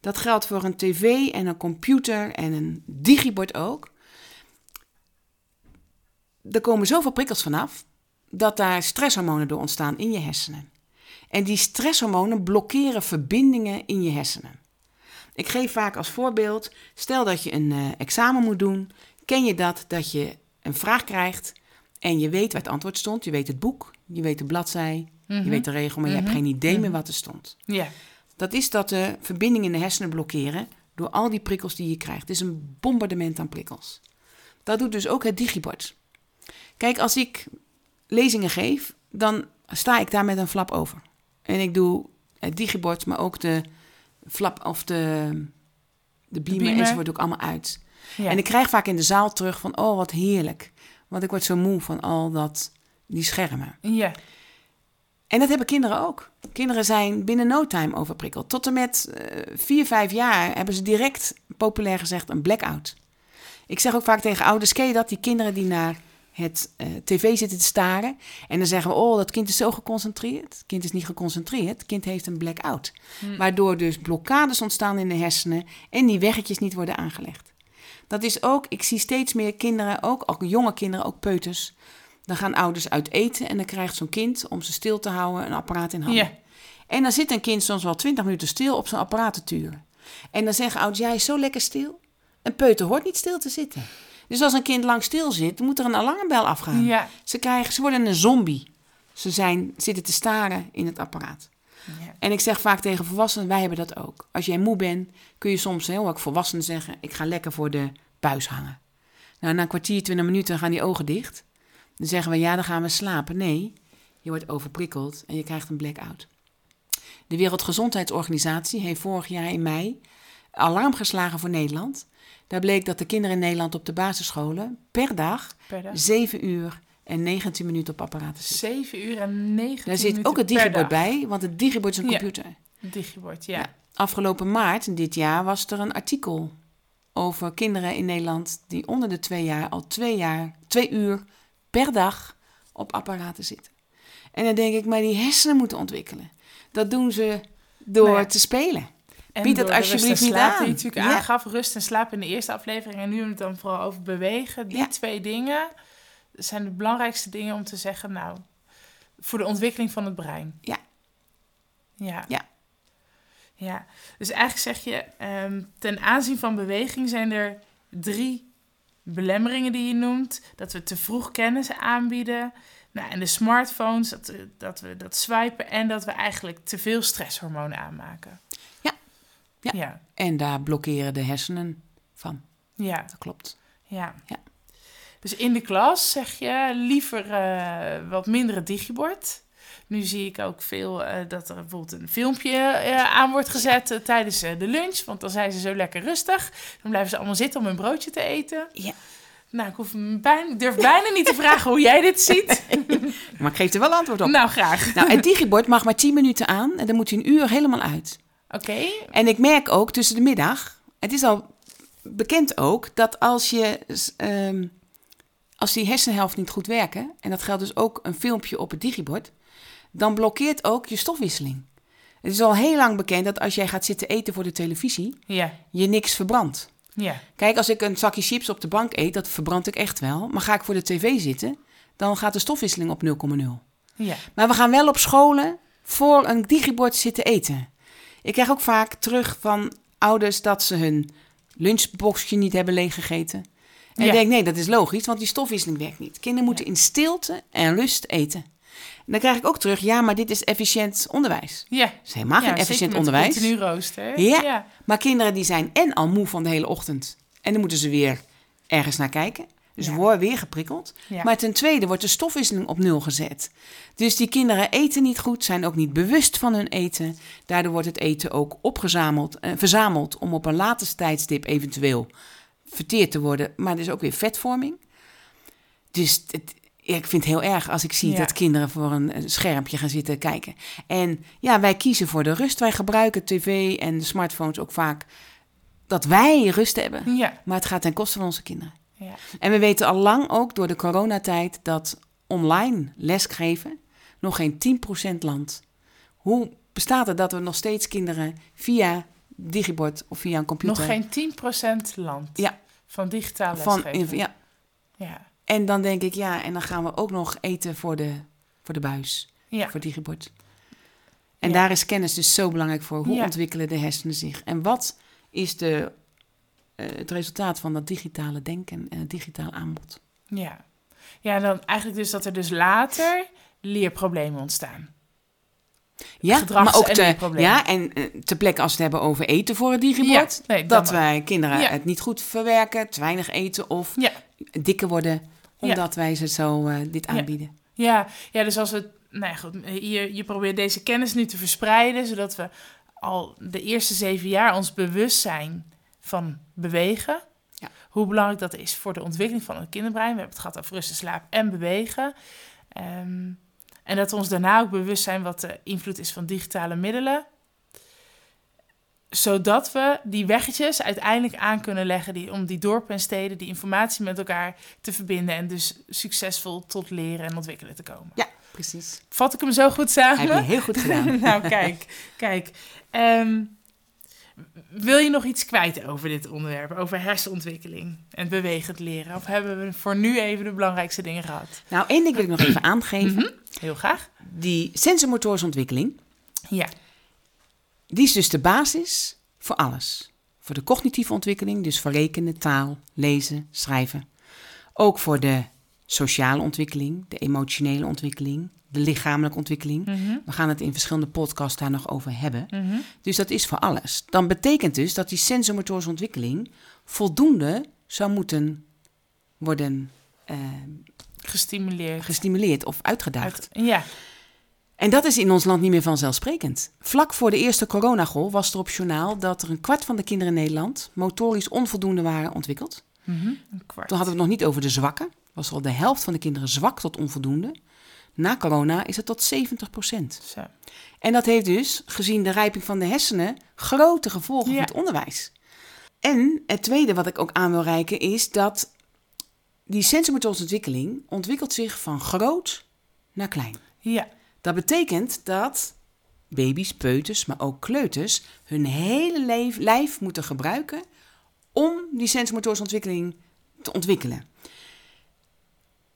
dat geldt voor een tv en een computer en een digibord ook. Er komen zoveel prikkels vanaf dat daar stresshormonen door ontstaan in je hersenen. En die stresshormonen blokkeren verbindingen in je hersenen. Ik geef vaak als voorbeeld, stel dat je een uh, examen moet doen. Ken je dat, dat je een vraag krijgt en je weet waar het antwoord stond. Je weet het boek, je weet de bladzij, je Mhm. weet de regel, maar je Mhm. hebt geen idee meer Mhm. wat er stond. Ja. Dat is dat de verbindingen in de hersenen blokkeren door al die prikkels die je krijgt. Het is een bombardement aan prikkels. Dat doet dus ook het digibord. Kijk, als ik lezingen geef, dan sta ik daar met een flap over. En ik doe het digibord, maar ook de flap of de, de beamer, beamer. enzovoort ook allemaal uit. ja. En ik krijg vaak in de zaal terug van, oh wat heerlijk. Want ik word zo moe van al dat, die schermen. ja. En dat hebben kinderen ook. Kinderen zijn binnen no time overprikkeld. Tot en met eh, vier, vijf jaar hebben ze direct, populair gezegd, een blackout. Ik zeg ook vaak tegen ouders, ken je dat? Die kinderen die naar het eh, tv zitten te staren. En dan zeggen we, oh, dat kind is zo geconcentreerd. Het kind is niet geconcentreerd, het kind heeft een blackout. Hm. Waardoor dus blokkades ontstaan in de hersenen en die weggetjes niet worden aangelegd. Dat is ook, ik zie steeds meer kinderen, ook, ook jonge kinderen, ook peuters. Dan gaan ouders uit eten en dan krijgt zo'n kind, om ze stil te houden, een apparaat in handen. En dan zit een kind soms wel twintig minuten stil op zijn apparaat te turen. En dan zeggen ouders, jij is zo lekker stil. Een peuter hoort niet stil te zitten. Dus als een kind lang stil zit, moet er een alarmbel afgaan. Ja. Ze, krijgen, ze worden een zombie. Ze zijn, zitten te staren in het apparaat. Ja. En ik zeg vaak tegen volwassenen, wij hebben dat ook. Als jij moe bent, kun je soms heel ook volwassenen zeggen... ik ga lekker voor de buis hangen. Nou, na een kwartier, twintig minuten gaan die ogen dicht. Dan zeggen we, ja, dan gaan we slapen. Nee, je wordt overprikkeld en je krijgt een blackout. De Wereldgezondheidsorganisatie heeft vorig jaar in mei alarm geslagen voor Nederland. Daar bleek dat de kinderen in Nederland op de basisscholen per dag Per dag. 7 uur en 19 minuten op apparaten zitten. 7 uur en 19 Daar zit minuten ook het digibord bij, want het digibord is een Ja. computer. Digibord, ja. Ja. Afgelopen maart dit jaar was er een artikel over kinderen in Nederland die onder de twee jaar al twee, jaar, twee uur per dag op apparaten zitten. En dan denk ik, maar die hersenen moeten ontwikkelen. Dat doen ze door Nou ja. te spelen. En Bied dat alsjeblieft niet slaap aan. Die natuurlijk Ja. aangaf, rust en slaap in de eerste aflevering. En nu hebben we het dan vooral over bewegen. Die Ja. twee dingen zijn de belangrijkste dingen om te zeggen, nou, voor de ontwikkeling van het brein. Ja. Ja. Ja. Ja. Dus eigenlijk zeg je, ehm, ten aanzien van beweging zijn er drie belemmeringen die je noemt. Dat we te vroeg kennis aanbieden. Nou, en de smartphones, dat, we- dat we dat swipen en dat we eigenlijk te veel stresshormonen aanmaken. Ja. En daar blokkeren de hersenen van. Ja. Dat klopt. Ja. Ja. Dus in de klas zeg je liever eh, wat minder het digibord. Nu zie ik ook veel eh, dat er bijvoorbeeld een filmpje eh, aan wordt gezet tijdens de lunch. Want dan zijn ze zo lekker rustig. Dan blijven ze allemaal zitten om hun broodje te eten. Ja. Nou, ik, hoef bijna, durf bijna niet te vragen hoe jij dit ziet. Maar ik geef er wel antwoord op. Nou, graag. Nou, het digibord mag maar 10 minuten aan en dan moet hij een uur helemaal uit. Oké. En ik merk ook tussen de middag, het is al bekend ook, dat als je ehm, als die hersenhelft niet goed werken, en dat geldt dus ook een filmpje op het digibord, dan blokkeert ook je stofwisseling. Het is al heel lang bekend dat als jij gaat zitten eten voor de televisie, Ja. je niks verbrandt. Ja. Kijk, als ik een zakje chips op de bank eet, dat verbrand ik echt wel. Maar ga ik voor de tv zitten, dan gaat de stofwisseling op 0,0. Ja. Maar we gaan wel op scholen voor een digibord zitten eten. Ik krijg ook vaak terug van ouders dat ze hun lunchboxje niet hebben leeggegeten. En Ja. ik denk, nee, dat is logisch, want die stofwisseling werkt niet. Kinderen moeten in stilte en rust eten. En dan krijg ik ook terug, ja, maar dit is efficiënt onderwijs. Ja. Dat is helemaal ja, geen efficiënt onderwijs. Continu rooster. Ja. ja. Maar kinderen die zijn en al moe van de hele ochtend. En dan moeten ze weer ergens naar kijken. Dus Ja. worden weer geprikkeld. Ja. Maar ten tweede wordt de stofwisseling op nul gezet. Dus die kinderen eten niet goed, zijn ook niet bewust van hun eten. Daardoor wordt het eten ook opgezameld, eh, verzameld om op een later tijdstip eventueel verteerd te worden. Maar er is ook weer vetvorming. Dus het, ik vind het heel erg als ik zie Ja. dat kinderen voor een, schermpje gaan zitten kijken. En ja, wij kiezen voor de rust. Wij gebruiken tv en smartphones ook vaak dat wij rust hebben. Ja. Maar het gaat ten koste van onze kinderen. Ja. En we weten al lang ook door de coronatijd dat online lesgeven nog geen 10% landt. Hoe bestaat het dat we nog steeds kinderen via digibord of via een computer... Nog geen 10% land Ja. van digitale van, lesgeven. ja. Ja. En dan denk ik, ja, en dan gaan we ook nog eten voor de, voor de buis, Ja. voor digibord. En Ja. daar is kennis dus zo belangrijk voor. Hoe ontwikkelen de hersenen zich? En wat is de, het resultaat van dat digitale denken en het digitaal aanbod? Ja. Ja, dan eigenlijk dus dat er dus later leerproblemen ontstaan. Ja, Gedrags- maar ook en te, ja, en eh, te plekke als we het hebben over eten voor het digibord. Ja, nee, dat wij kinderen Ja. het niet goed verwerken, te weinig eten of Ja. dikker worden, omdat wij ze zo eh, dit aanbieden. Ja, ja dus als we... Nou goed, je, je probeert deze kennis nu te verspreiden... zodat we al de eerste zeven jaar ons bewust zijn van bewegen. Ja. Hoe belangrijk dat is voor de ontwikkeling van het kinderbrein. We hebben het gehad over rusten, slaap en bewegen. Ehm, en dat we ons daarna ook bewust zijn wat de invloed is van digitale middelen. Zodat we die weggetjes uiteindelijk aan kunnen leggen die, om die dorpen en steden, die informatie met elkaar te verbinden en dus succesvol tot leren en ontwikkelen te komen. Ja, precies. Vat ik hem zo goed samen? Heb je heel goed gedaan. nou, kijk, kijk. Ehm, wil je nog iets kwijt over dit onderwerp, over hersenontwikkeling en bewegend leren? Of hebben we voor nu even de belangrijkste dingen gehad? Nou, één ding wil ik nog even aangeven. Mhm. Heel graag. Die sensormotorische ontwikkeling, Ja, die is dus de basis voor alles. Voor de cognitieve ontwikkeling, dus voor rekenen, taal, lezen, schrijven. Ook voor de sociale ontwikkeling, de emotionele ontwikkeling, de lichamelijke ontwikkeling. Mhm. We gaan het in verschillende podcasts daar nog over hebben. Mhm. Dus dat is voor alles. Dan betekent dus dat die sensormotorische ontwikkeling voldoende zou moeten worden eh, gestimuleerd. gestimuleerd of uitgedaagd. Uit, ja, En dat is in ons land niet meer vanzelfsprekend. Vlak voor de eerste coronagolf was er op journaal dat er een kwart van de kinderen in Nederland motorisch onvoldoende waren ontwikkeld. Mhm. een kwart. Toen hadden we het nog niet over de zwakken. Was al de helft van de kinderen zwak tot onvoldoende. Na corona is het tot 70 Zo. En dat heeft dus, gezien de rijping van de hersenen, grote gevolgen Ja. voor het onderwijs. En het tweede wat ik ook aan wil reiken is dat die sensormotorische ontwikkeling ontwikkelt zich van groot naar klein. Ja, Dat betekent dat baby's, peuters, maar ook kleuters hun hele lijf, lijf moeten gebruiken om die sensormotorische ontwikkeling te ontwikkelen.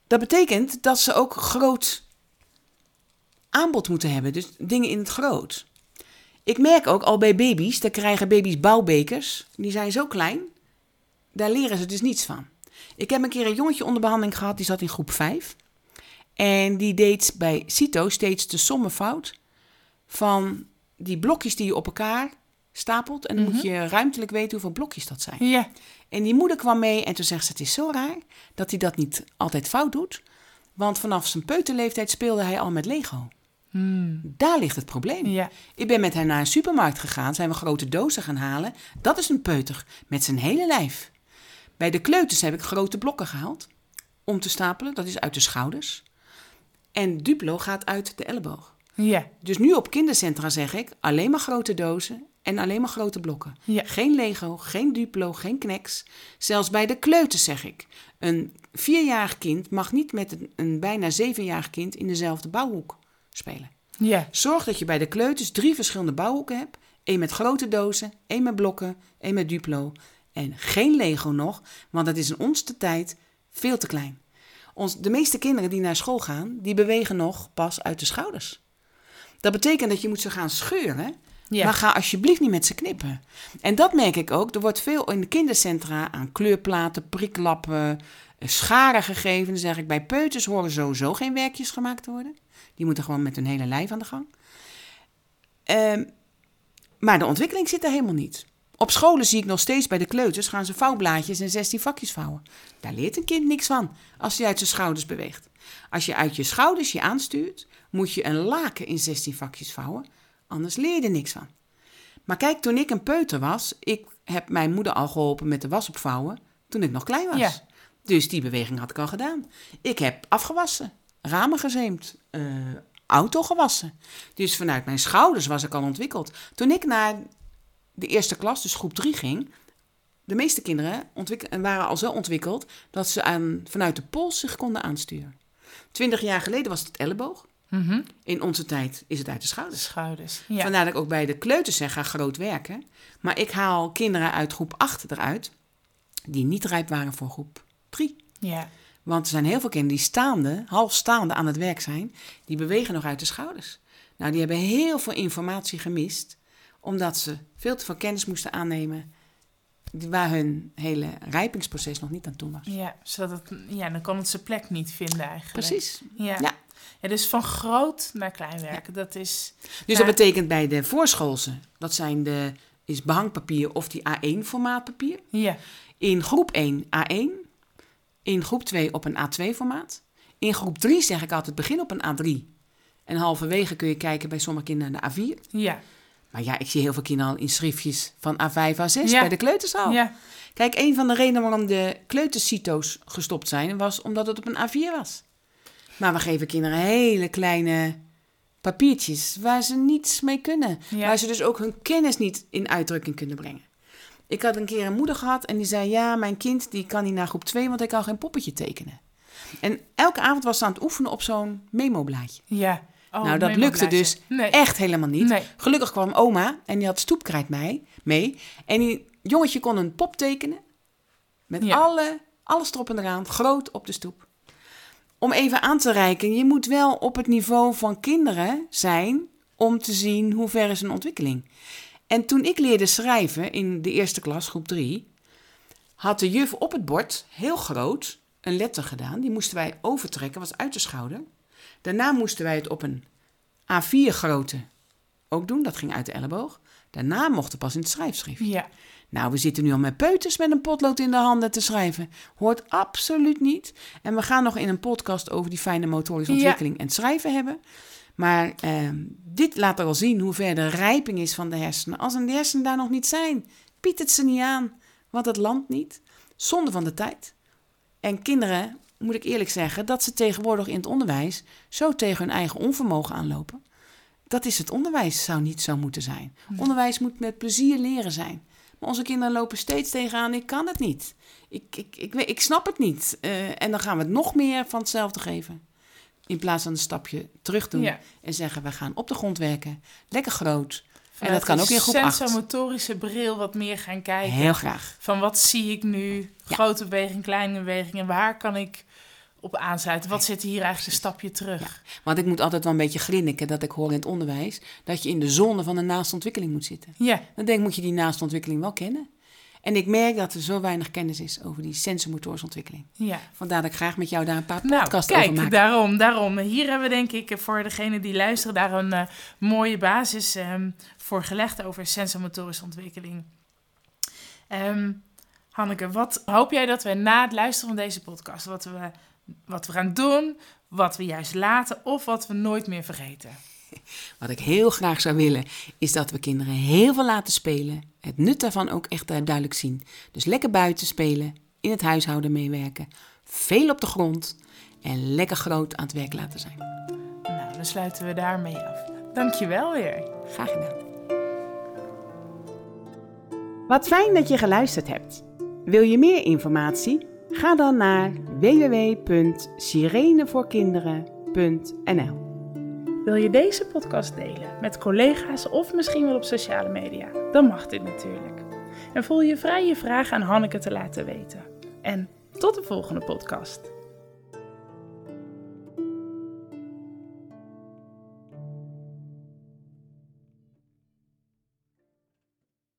Dat betekent dat ze ook groot aanbod moeten hebben, dus dingen in het groot. Ik merk ook al bij baby's, daar krijgen baby's bouwbekers, die zijn zo klein, daar leren ze dus niets van. Ik heb een keer een jongetje onder behandeling gehad, die zat in groep 5. En die deed bij CITO steeds de sommenfout van die blokjes die je op elkaar stapelt. En dan moet je ruimtelijk weten hoeveel blokjes dat zijn. ja, En die moeder kwam mee en toen zegt ze: Het is zo raar dat hij dat niet altijd fout doet. Want vanaf zijn peuterleeftijd speelde hij al met Lego. Hmm. Daar ligt het probleem. ja, Ik ben met hem naar een supermarkt gegaan, zijn we grote dozen gaan halen. Dat is een peuter met zijn hele lijf. Bij de kleuters heb ik grote blokken gehaald om te stapelen. Dat is uit de schouders. En Duplo gaat uit de elleboog. ja, Dus nu op kindercentra zeg ik alleen maar grote dozen en alleen maar grote blokken. Ja. Geen Lego, geen Duplo, geen Knex. Zelfs bij de kleuters zeg ik. Een vierjarig kind mag niet met een, een bijna zevenjarig kind in dezelfde bouwhoek spelen. ja, Zorg dat je bij de kleuters drie verschillende bouwhoeken hebt. Eén met grote dozen, één met blokken, één met Duplo. En geen Lego nog, want dat is in onze tijd veel te klein. Ons, de meeste kinderen die naar school gaan, die bewegen nog pas uit de schouders. Dat betekent dat je moet ze gaan scheuren, ja. maar ga alsjeblieft niet met ze knippen. En dat merk ik ook. Er wordt veel in de kindercentra aan kleurplaten, priklappen, eh, scharen gegeven. Dan zeg ik, bij peuters horen sowieso geen werkjes gemaakt te worden. Die moeten gewoon met hun hele lijf aan de gang. Ehm, maar de ontwikkeling zit er helemaal niet. Op scholen zie ik nog steeds bij de kleuters gaan ze vouwblaadjes en 16 vakjes vouwen. Daar leert een kind niks van als hij uit zijn schouders beweegt. Als je uit je schouders je aanstuurt, moet je een laken in 16 vakjes vouwen, anders leer je er niks van. Maar kijk, toen ik een peuter was, ik heb mijn moeder al geholpen met de was opvouwen toen ik nog klein was. Ja. Dus die beweging had ik al gedaan. Ik heb afgewassen, ramen gezeemd, eh, auto gewassen. Dus vanuit mijn schouders was ik al ontwikkeld. Toen ik naar de eerste klas, dus groep 3 ging, de meeste kinderen waren al zo ontwikkeld dat ze aan, vanuit de pols zich konden aansturen. Twintig jaar geleden was het elleboog. Mhm. In onze tijd is het uit de De schouders. schouders. Ja. Vandaar dat ik ook bij de kleuters zeg, ga groot werken. Maar ik haal kinderen uit groep 8 eruit die niet rijp waren voor groep 3. ja. Want er zijn heel veel kinderen die staande, half staande aan het werk zijn, die bewegen nog uit de schouders. Nou, die hebben heel veel informatie gemist, omdat ze veel te veel kennis moesten aannemen waar hun hele rijpingsproces nog niet aan toe was. Ja, zodat het, ja, dan kon het zijn plek niet vinden eigenlijk. Precies. Ja. Ja. ja. dus van groot naar klein werken, dat is... Dus dat betekent bij de voorschoolse, dat zijn de, is behangpapier of die A1 formaat papier. Ja, In groep 1 A1, in groep 2 op een A2 formaat. In groep 3 zeg ik altijd begin op een A3. En halverwege kun je kijken bij sommige kinderen naar de A4. ja, Maar ja, ik zie heel veel kinderen al in schriftjes van A5, A6 Ja. bij de kleuterzaal. ja, Kijk, een van de redenen waarom de kleutercito's gestopt zijn, was omdat het op een A4 was. Maar we geven kinderen hele kleine papiertjes waar ze niets mee kunnen. Ja. Waar ze dus ook hun kennis niet in uitdrukking kunnen brengen. Ik had een keer een moeder gehad en die zei: Ja, mijn kind die kan niet naar groep 2, want hij kan geen poppetje tekenen. En elke avond was ze aan het oefenen op zo'n memoblaadje. ja. Oh, nou, dat lukte dus. Nee. echt helemaal niet. Nee. Gelukkig kwam oma en die had stoepkrijt mee. mee. En die jongetje kon een pop tekenen. Met Ja. alle, alles erop en eraan, groot op de stoep. Om even aan te reiken, je moet wel op het niveau van kinderen zijn om te zien hoe ver is een ontwikkeling. En toen ik leerde schrijven in de eerste klas, groep 3, had de juf op het bord heel groot een letter gedaan. Die moesten wij overtrekken, was uit de schouder. Daarna moesten wij het op een A4 grootte ook doen. Dat ging uit de elleboog. Daarna mochten pas in het schrijfschrift. Ja, Nou, we zitten nu al met peuters met een potlood in de handen te schrijven. Hoort absoluut niet. En we gaan nog in een podcast over die fijne motorische Ja. ontwikkeling en het schrijven hebben. Maar ehm, dit laat er al zien hoe ver de rijping is van de hersenen. Als een de hersenen daar nog niet zijn, biedt het ze niet aan. Want het land niet. Zonde van de tijd. En kinderen, moet ik eerlijk zeggen, dat ze tegenwoordig in het onderwijs zo tegen hun eigen onvermogen aanlopen. Dat is het onderwijs, zou niet zo moeten zijn. Onderwijs moet met plezier leren zijn. Maar onze kinderen lopen steeds tegenaan, ik kan het niet. Ik, ik, ik, weet- ik snap het niet. Eh, en dan gaan we het nog meer van hetzelfde geven. In plaats van een stapje terug doen Ja. en zeggen, we gaan op de grond werken. Lekker groot. en dat kan ook in groep 8. sensomotorische bril wat meer gaan kijken. Heel graag. Van wat zie ik nu? Ja. Grote beweging, kleine beweging. En waar kan ik op aansluiten? Wat zit hier eigenlijk een stapje terug? Want ik moet altijd wel een beetje grinniken dat ik hoor in het onderwijs... dat je in de zone van de naaste ontwikkeling moet zitten. Ja, Dan denk ik, moet je die naaste ontwikkeling wel kennen. En ik merk dat er zo weinig kennis is over die sensormotorische ontwikkeling. ja. Vandaar dat ik graag met jou daar een paar Nou, podcasts over kijk, maak. daarom, daarom. Hier hebben we denk ik voor degenen die luisteren daar een eh, mooie basis ehm, voor gelegd over sensomotorische ontwikkeling. Ehm, Hanneke, wat hoop jij dat we na het luisteren van deze podcast, wat we, wat we gaan doen, wat we juist laten of wat we nooit meer vergeten? Wat ik heel graag zou willen, is dat we kinderen heel veel laten spelen. Het nut daarvan ook echt duidelijk zien. Dus lekker buiten spelen, in het huishouden meewerken, veel op de grond en lekker groot aan het werk laten zijn. Nou, dan sluiten we daarmee af. Dankjewel weer. Graag gedaan. Wat fijn dat je geluisterd hebt. Wil je meer informatie? Ga dan naar www.sirenevoorkinderen.nl. Wil je deze podcast delen met collega's of misschien wel op sociale media? Dan mag dit natuurlijk. En voel je vrij je vraag aan Hanneke te laten weten. En tot de volgende podcast.